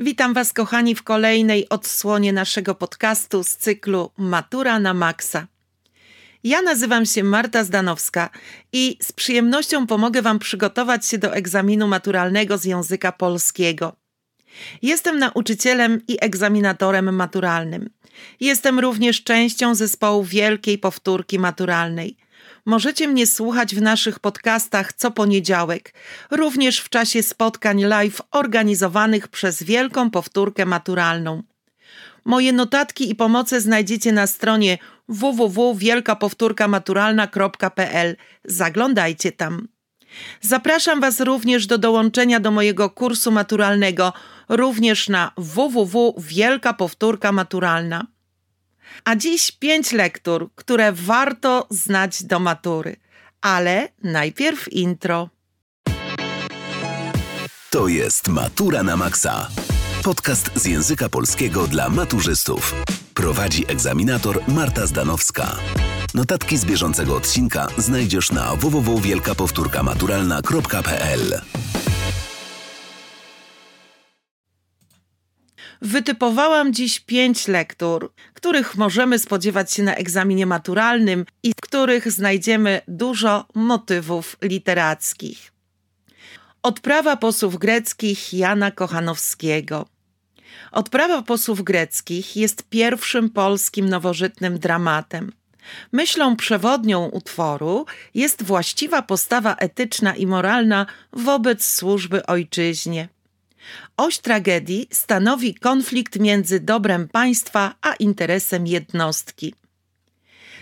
Witam Was, kochani, w kolejnej odsłonie naszego podcastu z cyklu Matura na Maxa. Ja nazywam się Marta Zdanowska i z przyjemnością pomogę Wam przygotować się do egzaminu maturalnego z języka polskiego. Jestem nauczycielem i egzaminatorem maturalnym. Jestem również częścią zespołu Wielkiej Powtórki Maturalnej – Możecie mnie słuchać w naszych podcastach co poniedziałek, również w czasie spotkań live organizowanych przez Wielką Powtórkę Maturalną. Moje notatki i pomoce znajdziecie na stronie www.wielkapowtórkamaturalna.pl. Zaglądajcie tam. Zapraszam Was również do dołączenia do mojego kursu maturalnego, również na www.wielkapowtórkamaturalna. A dziś pięć lektur, które warto znać do matury. Ale najpierw intro. To jest Matura na Maxa. Podcast z języka polskiego dla maturzystów. Prowadzi egzaminator Marta Zdanowska. Notatki z bieżącego odcinka znajdziesz na www.wielkapowtórkamaturalna.pl. Wytypowałam dziś pięć lektur, których możemy spodziewać się na egzaminie maturalnym i w których znajdziemy dużo motywów literackich. Odprawa posłów greckich Jana Kochanowskiego. Odprawa posłów greckich jest pierwszym polskim nowożytnym dramatem. Myślą przewodnią utworu jest właściwa postawa etyczna i moralna wobec służby ojczyźnie. Oś tragedii stanowi konflikt między dobrem państwa a interesem jednostki.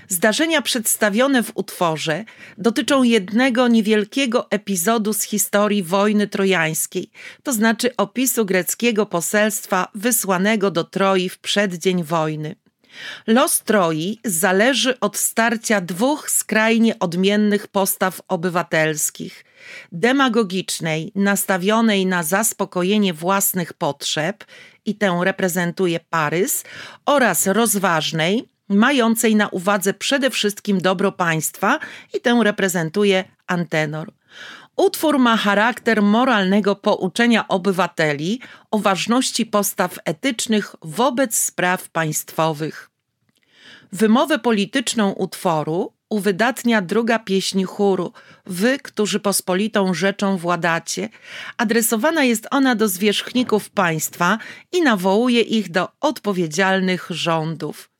Zdarzenia przedstawione w utworze dotyczą jednego niewielkiego epizodu z historii wojny trojańskiej, to znaczy opisu greckiego poselstwa wysłanego do Troi w przeddzień wojny. Los Troi zależy od starcia dwóch skrajnie odmiennych postaw obywatelskich: demagogicznej, nastawionej na zaspokojenie własnych potrzeb, i tę reprezentuje Parys, oraz rozważnej, mającej na uwadze przede wszystkim dobro państwa, i tę reprezentuje Antenor. Utwór ma charakter moralnego pouczenia obywateli o ważności postaw etycznych wobec spraw państwowych. Wymowę polityczną utworu uwydatnia druga pieśń chóru Wy, którzy pospolitą rzeczą władacie. Adresowana jest ona do zwierzchników państwa i nawołuje ich do odpowiedzialnych rządów.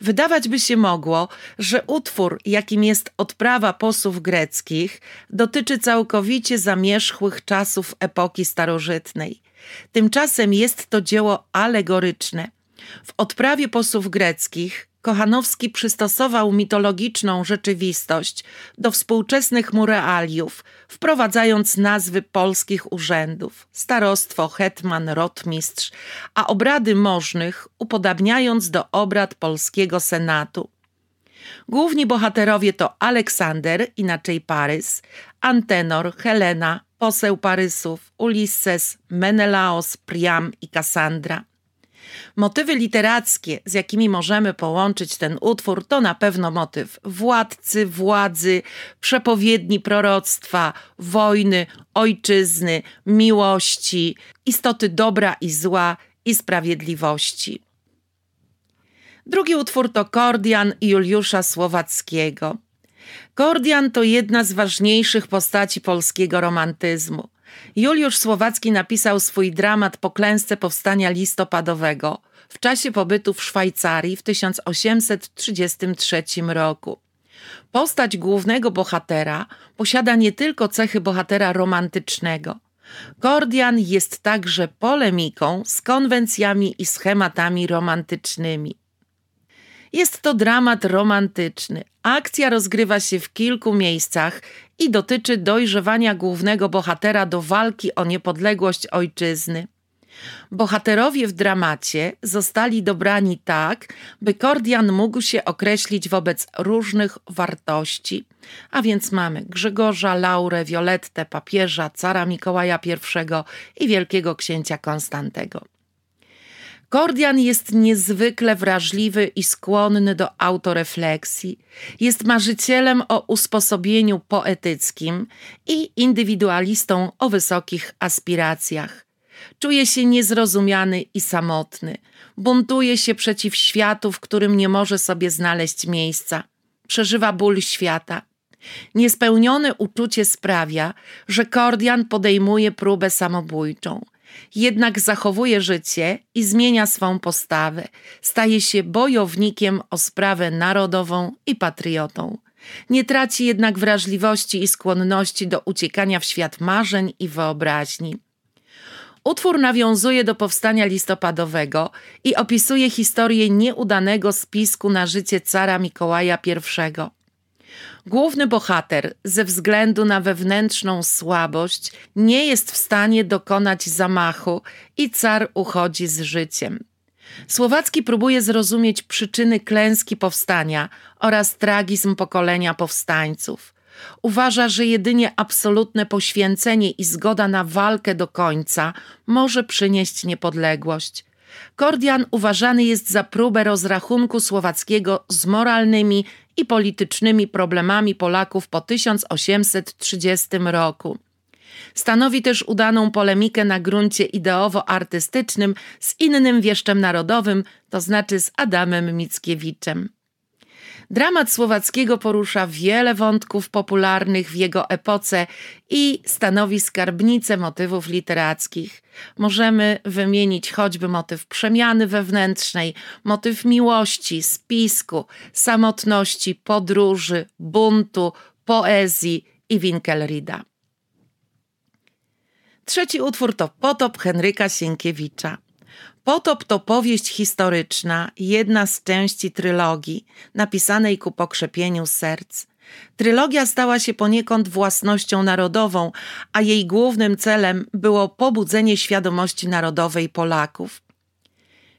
Wydawać by się mogło, że utwór, jakim jest odprawa posłów greckich, dotyczy całkowicie zamierzchłych czasów epoki starożytnej. Tymczasem jest to dzieło alegoryczne. W odprawie posłów greckich Kochanowski przystosował mitologiczną rzeczywistość do współczesnych mu realiów, wprowadzając nazwy polskich urzędów starostwo, hetman, rotmistrz, a obrady możnych upodabniając do obrad polskiego senatu. Główni bohaterowie to Aleksander, inaczej Parys, Antenor, Helena, poseł Parysów, Ulisses, Menelaos, Priam i Kassandra. Motywy literackie, z jakimi możemy połączyć ten utwór, to na pewno motyw władcy, władzy, przepowiedni proroctwa, wojny, ojczyzny, miłości, istoty dobra i zła i sprawiedliwości. Drugi utwór to Kordian Juliusza Słowackiego. Kordian to jedna z ważniejszych postaci polskiego romantyzmu. Juliusz Słowacki napisał swój dramat po klęsce powstania listopadowego w czasie pobytu w Szwajcarii w 1833 roku. Postać głównego bohatera posiada nie tylko cechy bohatera romantycznego. Kordian jest także polemiką z konwencjami i schematami romantycznymi. Jest to dramat romantyczny. Akcja rozgrywa się w kilku miejscach i dotyczy dojrzewania głównego bohatera do walki o niepodległość ojczyzny. Bohaterowie w dramacie zostali dobrani tak, by Kordian mógł się określić wobec różnych wartości. A więc mamy Grzegorza, Laurę, Violettę, papieża, cara Mikołaja I i wielkiego księcia Konstantego. Kordian jest niezwykle wrażliwy i skłonny do autorefleksji. Jest marzycielem o usposobieniu poetyckim i indywidualistą o wysokich aspiracjach. Czuje się niezrozumiany i samotny. Buntuje się przeciw światu, w którym nie może sobie znaleźć miejsca. Przeżywa ból świata. Niespełnione uczucie sprawia, że Kordian podejmuje próbę samobójczą. Jednak zachowuje życie i zmienia swą postawę. Staje się bojownikiem o sprawę narodową i patriotą. Nie traci jednak wrażliwości i skłonności do uciekania w świat marzeń i wyobraźni. Utwór nawiązuje do powstania listopadowego i opisuje historię nieudanego spisku na życie cara Mikołaja I. Główny bohater, ze względu na wewnętrzną słabość, nie jest w stanie dokonać zamachu i car uchodzi z życiem. Słowacki próbuje zrozumieć przyczyny klęski powstania oraz tragizm pokolenia powstańców. Uważa, że jedynie absolutne poświęcenie i zgoda na walkę do końca może przynieść niepodległość. Kordian uważany jest za próbę rozrachunku słowackiego z moralnymi i politycznymi problemami Polaków po 1830 roku. Stanowi też udaną polemikę na gruncie ideowo-artystycznym z innym wieszczem narodowym, to znaczy z Adamem Mickiewiczem. Dramat Słowackiego porusza wiele wątków popularnych w jego epoce i stanowi skarbnicę motywów literackich. Możemy wymienić choćby motyw przemiany wewnętrznej, motyw miłości, spisku, samotności, podróży, buntu, poezji i Winkelrida. Trzeci utwór to Potop Henryka Sienkiewicza. Potop to powieść historyczna, jedna z części trylogii, napisanej ku pokrzepieniu serc. Trylogia stała się poniekąd własnością narodową, a jej głównym celem było pobudzenie świadomości narodowej Polaków.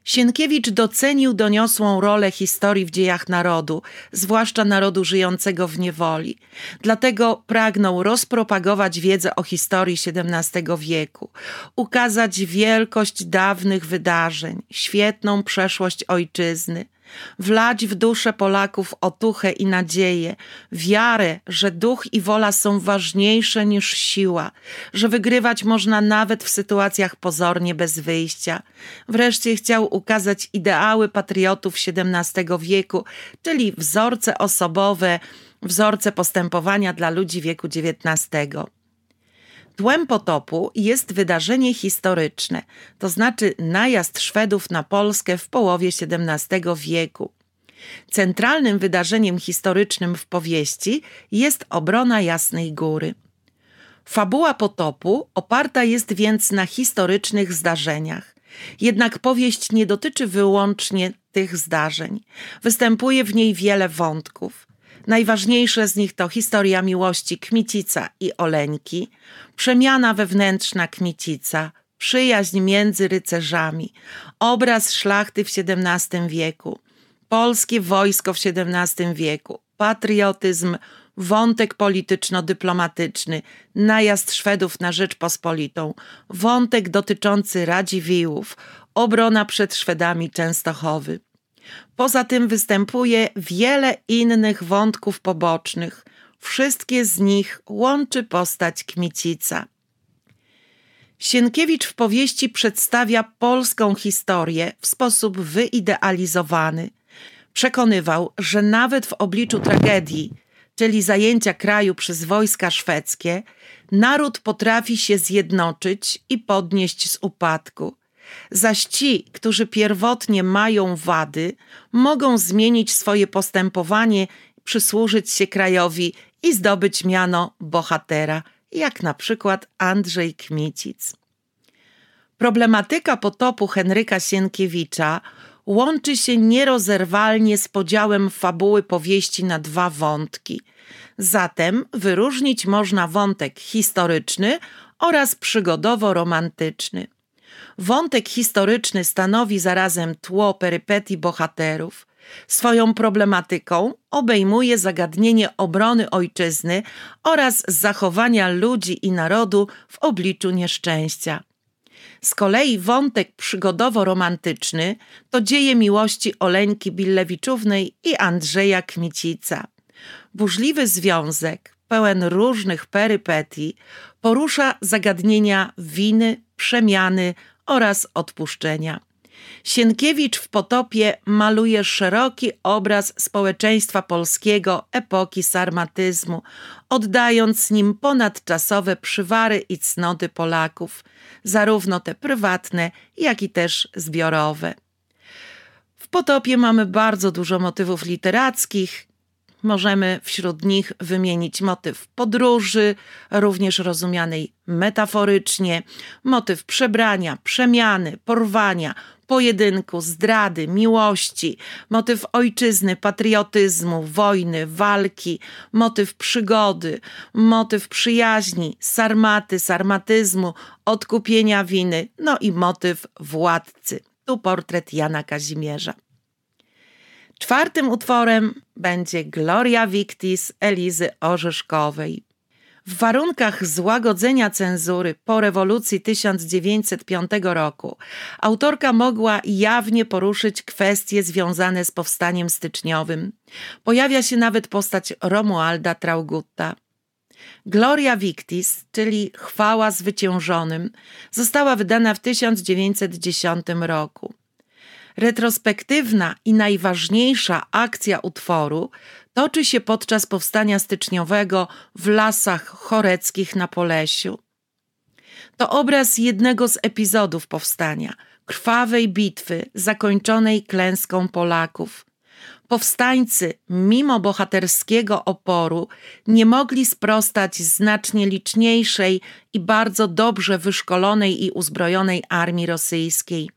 Sienkiewicz docenił doniosłą rolę historii w dziejach narodu, zwłaszcza narodu żyjącego w niewoli. Dlatego pragnął rozpropagować wiedzę o historii XVII wieku, ukazać wielkość dawnych wydarzeń, świetną przeszłość ojczyzny, wlać w duszę Polaków otuchę i nadzieję, wiarę, że duch i wola są ważniejsze niż siła, że wygrywać można nawet w sytuacjach pozornie bez wyjścia. Wreszcie chciał ukazać ideały patriotów XVII wieku, czyli wzorce osobowe, wzorce postępowania dla ludzi wieku XIX. Tłem potopu jest wydarzenie historyczne, to znaczy najazd Szwedów na Polskę w połowie XVII wieku. Centralnym wydarzeniem historycznym w powieści jest obrona Jasnej Góry. Fabuła potopu oparta jest więc na historycznych zdarzeniach. Jednak powieść nie dotyczy wyłącznie tych zdarzeń. Występuje w niej wiele wątków. Najważniejsze z nich to historia miłości Kmicica i Oleńki, przemiana wewnętrzna Kmicica, przyjaźń między rycerzami, obraz szlachty w XVII wieku, polskie wojsko w XVII wieku, patriotyzm, wątek polityczno-dyplomatyczny, najazd Szwedów na Rzeczpospolitą, wątek dotyczący Radziwiłłów, obrona przed Szwedami Częstochowy. Poza tym występuje wiele innych wątków pobocznych. Wszystkie z nich łączy postać Kmicica. Sienkiewicz w powieści przedstawia polską historię w sposób wyidealizowany. Przekonywał, że nawet w obliczu tragedii, czyli zajęcia kraju przez wojska szwedzkie, naród potrafi się zjednoczyć i podnieść z upadku. Zaś ci, którzy pierwotnie mają wady, mogą zmienić swoje postępowanie, przysłużyć się krajowi i zdobyć miano bohatera, jak na przykład Andrzej Kmicic. Problematyka potopu Henryka Sienkiewicza łączy się nierozerwalnie z podziałem fabuły powieści na dwa wątki. Zatem wyróżnić można wątek historyczny oraz przygodowo-romantyczny. Wątek historyczny stanowi zarazem tło perypetii bohaterów. Swoją problematyką obejmuje zagadnienie obrony ojczyzny oraz zachowania ludzi i narodu w obliczu nieszczęścia. Z kolei wątek przygodowo-romantyczny to dzieje miłości Oleńki Billewiczównej i Andrzeja Kmicica. Burzliwy związek, pełen różnych perypetii, porusza zagadnienia winy, przemiany oraz odpuszczenia. Sienkiewicz w Potopie maluje szeroki obraz społeczeństwa polskiego epoki sarmatyzmu, oddając nim ponadczasowe przywary i cnoty Polaków, zarówno te prywatne, jak i też zbiorowe. W Potopie mamy bardzo dużo motywów literackich, Możemy wśród nich wymienić motyw podróży, również rozumianej metaforycznie, motyw przebrania, przemiany, porwania, pojedynku, zdrady, miłości, motyw ojczyzny, patriotyzmu, wojny, walki, motyw przygody, motyw przyjaźni, sarmaty, sarmatyzmu, odkupienia winy, no i motyw władcy. Tu portret Jana Kazimierza. Czwartym utworem będzie Gloria Victis Elizy Orzeszkowej. W warunkach złagodzenia cenzury po rewolucji 1905 roku autorka mogła jawnie poruszyć kwestie związane z powstaniem styczniowym. Pojawia się nawet postać Romualda Traugutta. Gloria Victis, czyli Chwała Zwyciężonym, została wydana w 1910 roku. Retrospektywna i najważniejsza akcja utworu toczy się podczas powstania styczniowego w lasach choreckich na Polesiu. To obraz jednego z epizodów powstania, krwawej bitwy zakończonej klęską Polaków. Powstańcy, mimo bohaterskiego oporu, nie mogli sprostać znacznie liczniejszej i bardzo dobrze wyszkolonej i uzbrojonej armii rosyjskiej.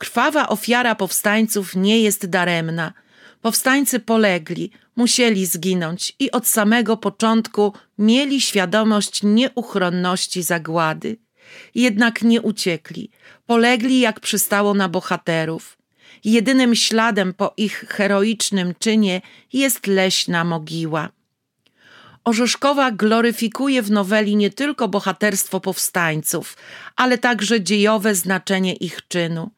Krwawa ofiara powstańców nie jest daremna. Powstańcy polegli, musieli zginąć i od samego początku mieli świadomość nieuchronności zagłady. Jednak nie uciekli, polegli jak przystało na bohaterów. Jedynym śladem po ich heroicznym czynie jest leśna mogiła. Orzeszkowa gloryfikuje w noweli nie tylko bohaterstwo powstańców, ale także dziejowe znaczenie ich czynu.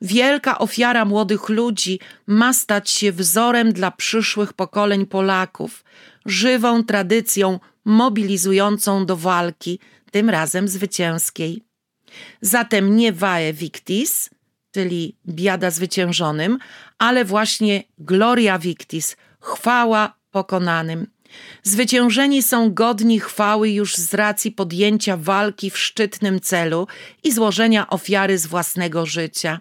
Wielka ofiara młodych ludzi ma stać się wzorem dla przyszłych pokoleń Polaków, żywą tradycją mobilizującą do walki, tym razem zwycięskiej. Zatem nie vae victis, czyli biada zwyciężonym, ale właśnie gloria victis, chwała pokonanym. Zwyciężeni są godni chwały już z racji podjęcia walki w szczytnym celu i złożenia ofiary z własnego życia.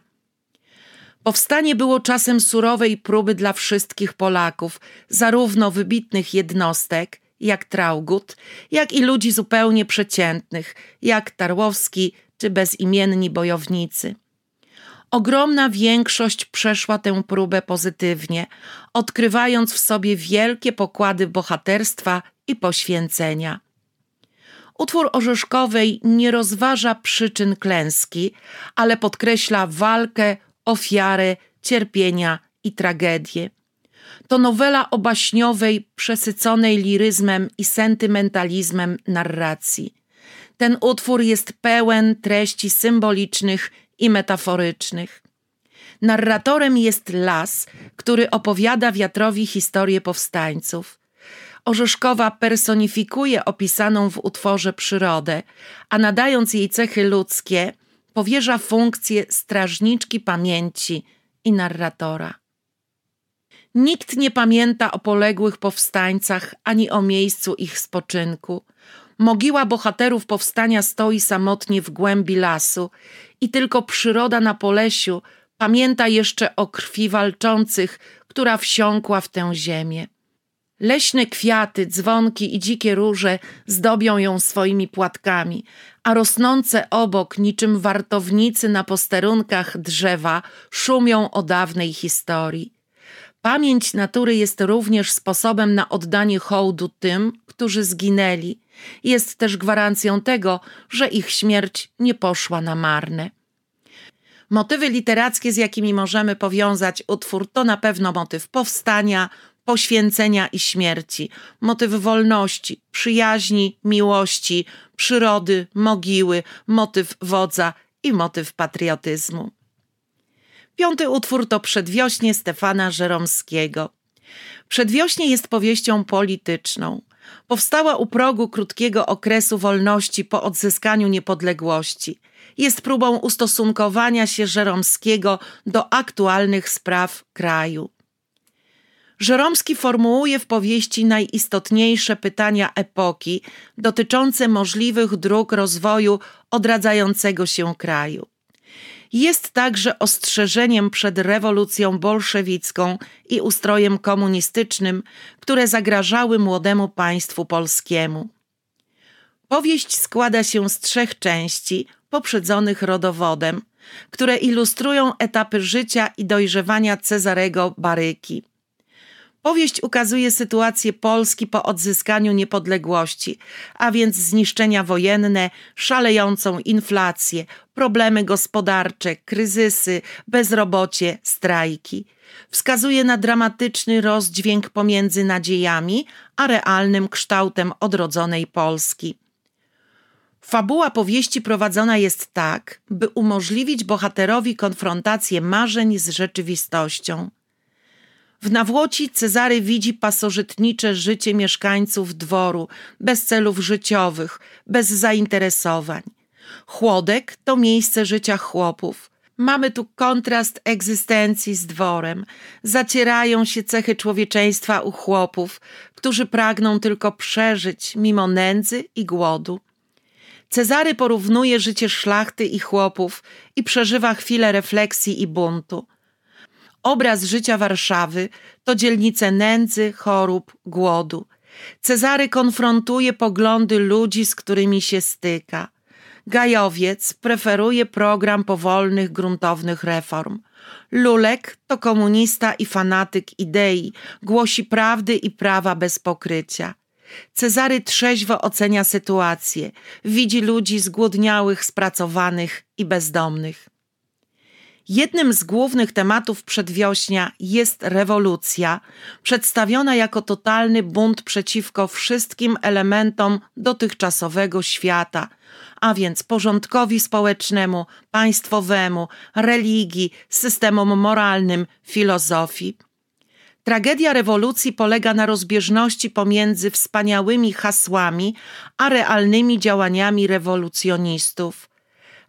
Powstanie było czasem surowej próby dla wszystkich Polaków, zarówno wybitnych jednostek, jak Traugut, jak i ludzi zupełnie przeciętnych, jak Tarłowski czy bezimienni bojownicy. Ogromna większość przeszła tę próbę pozytywnie, odkrywając w sobie wielkie pokłady bohaterstwa i poświęcenia. Utwór Orzeszkowej nie rozważa przyczyn klęski, ale podkreśla walkę ofiarę, cierpienia i tragedię. To nowela o baśniowej, przesyconej liryzmem i sentymentalizmem narracji. Ten utwór jest pełen treści symbolicznych i metaforycznych. Narratorem jest las, który opowiada wiatrowi historię powstańców. Orzeszkowa personifikuje opisaną w utworze przyrodę, a nadając jej cechy ludzkie, powierza funkcję strażniczki pamięci i narratora. Nikt nie pamięta o poległych powstańcach ani o miejscu ich spoczynku. Mogiła bohaterów powstania stoi samotnie w głębi lasu i tylko przyroda na Polesiu pamięta jeszcze o krwi walczących, która wsiąkła w tę ziemię. Leśne kwiaty, dzwonki i dzikie róże zdobią ją swoimi płatkami, a rosnące obok, niczym wartownicy na posterunkach drzewa, szumią o dawnej historii. Pamięć natury jest również sposobem na oddanie hołdu tym, którzy zginęli. Jest też gwarancją tego, że ich śmierć nie poszła na marne. Motywy literackie, z jakimi możemy powiązać utwór, to na pewno motyw powstania, poświęcenia i śmierci, motyw wolności, przyjaźni, miłości, przyrody, mogiły, motyw wodza i motyw patriotyzmu. Piąty utwór to Przedwiośnie Stefana Żeromskiego. Przedwiośnie jest powieścią polityczną. Powstała u progu krótkiego okresu wolności po odzyskaniu niepodległości. Jest próbą ustosunkowania się Żeromskiego do aktualnych spraw kraju. Żeromski formułuje w powieści najistotniejsze pytania epoki dotyczące możliwych dróg rozwoju odradzającego się kraju. Jest także ostrzeżeniem przed rewolucją bolszewicką i ustrojem komunistycznym, które zagrażały młodemu państwu polskiemu. Powieść składa się z trzech części, poprzedzonych rodowodem, które ilustrują etapy życia i dojrzewania Cezarego Baryki. Powieść ukazuje sytuację Polski po odzyskaniu niepodległości, a więc zniszczenia wojenne, szalejącą inflację, problemy gospodarcze, kryzysy, bezrobocie, strajki. Wskazuje na dramatyczny rozdźwięk pomiędzy nadziejami a realnym kształtem odrodzonej Polski. Fabuła powieści prowadzona jest tak, by umożliwić bohaterowi konfrontację marzeń z rzeczywistością. W Nawłoci Cezary widzi pasożytnicze życie mieszkańców dworu, bez celów życiowych, bez zainteresowań. Chłodek to miejsce życia chłopów. Mamy tu kontrast egzystencji z dworem. Zacierają się cechy człowieczeństwa u chłopów, którzy pragną tylko przeżyć mimo nędzy i głodu. Cezary porównuje życie szlachty i chłopów i przeżywa chwilę refleksji i buntu. Obraz życia Warszawy to dzielnice nędzy, chorób, głodu. Cezary konfrontuje poglądy ludzi, z którymi się styka. Gajowiec preferuje program powolnych, gruntownych reform. Lulek to komunista i fanatyk idei, głosi prawdy i prawa bez pokrycia. Cezary trzeźwo ocenia sytuację, widzi ludzi zgłodniałych, spracowanych i bezdomnych. Jednym z głównych tematów przedwiośnia jest rewolucja, przedstawiona jako totalny bunt przeciwko wszystkim elementom dotychczasowego świata, a więc porządkowi społecznemu, państwowemu, religii, systemom moralnym, filozofii. Tragedia rewolucji polega na rozbieżności pomiędzy wspaniałymi hasłami a realnymi działaniami rewolucjonistów.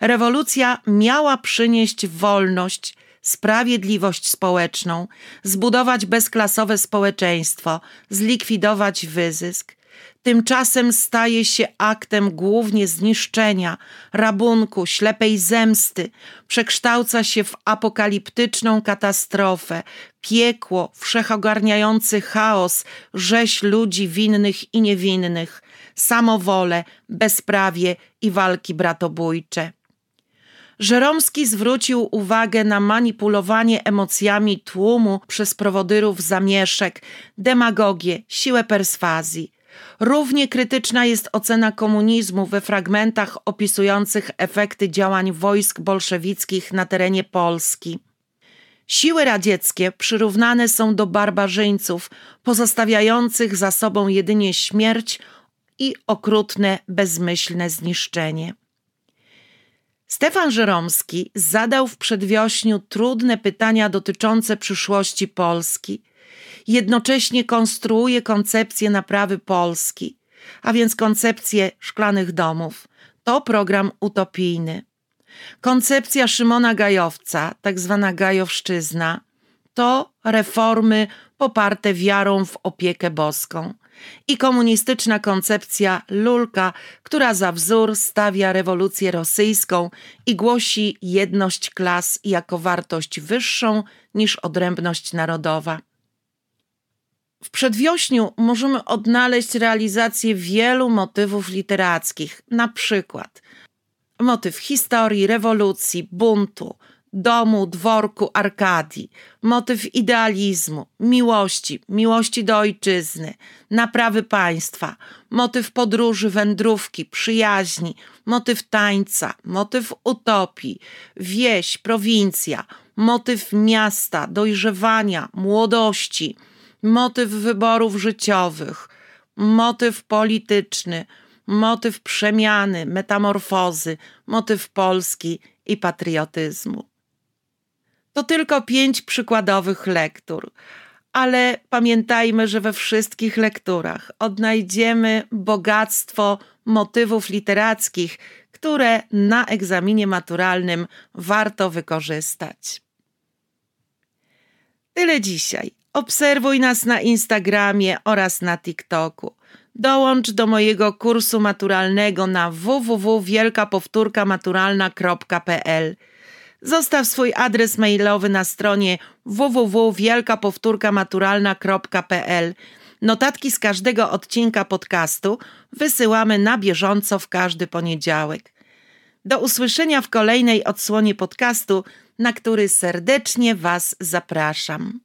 Rewolucja miała przynieść wolność, sprawiedliwość społeczną, zbudować bezklasowe społeczeństwo, zlikwidować wyzysk. Tymczasem staje się aktem głównie zniszczenia, rabunku, ślepej zemsty, przekształca się w apokaliptyczną katastrofę, piekło, wszechogarniający chaos, rzeź ludzi winnych i niewinnych, samowolę, bezprawie i walki bratobójcze. Żeromski zwrócił uwagę na manipulowanie emocjami tłumu przez prowodyrów zamieszek, demagogię, siłę perswazji. Równie krytyczna jest ocena komunizmu we fragmentach opisujących efekty działań wojsk bolszewickich na terenie Polski. Siły radzieckie przyrównane są do barbarzyńców, pozostawiających za sobą jedynie śmierć i okrutne, bezmyślne zniszczenie. Stefan Żeromski zadał w przedwiośniu trudne pytania dotyczące przyszłości Polski. Jednocześnie konstruuje koncepcję naprawy Polski, a więc koncepcję szklanych domów. To program utopijny. Koncepcja Szymona Gajowca, tak zwana Gajowszczyzna, to reformy poparte wiarą w opiekę boską i komunistyczna koncepcja Lulka, która za wzór stawia rewolucję rosyjską i głosi jedność klas jako wartość wyższą niż odrębność narodowa. W przedwiośniu możemy odnaleźć realizację wielu motywów literackich, na przykład motyw historii, rewolucji, buntu, domu, dworku, Arkadii, motyw idealizmu, miłości, miłości do ojczyzny, naprawy państwa, motyw podróży, wędrówki, przyjaźni, motyw tańca, motyw utopii, wieś, prowincja, motyw miasta, dojrzewania, młodości, motyw wyborów życiowych, motyw polityczny, motyw przemiany, metamorfozy, motyw Polski i patriotyzmu. To tylko pięć przykładowych lektur, ale pamiętajmy, że we wszystkich lekturach odnajdziemy bogactwo motywów literackich, które na egzaminie maturalnym warto wykorzystać. Tyle dzisiaj. Obserwuj nas na Instagramie oraz na TikToku. Dołącz do mojego kursu maturalnego na www.wielkapowtórkamaturalna.pl. Zostaw swój adres mailowy na stronie www.wielkapowtórkamaturalna.pl. Notatki z każdego odcinka podcastu wysyłamy na bieżąco w każdy poniedziałek. Do usłyszenia w kolejnej odsłonie podcastu, na który serdecznie Was zapraszam.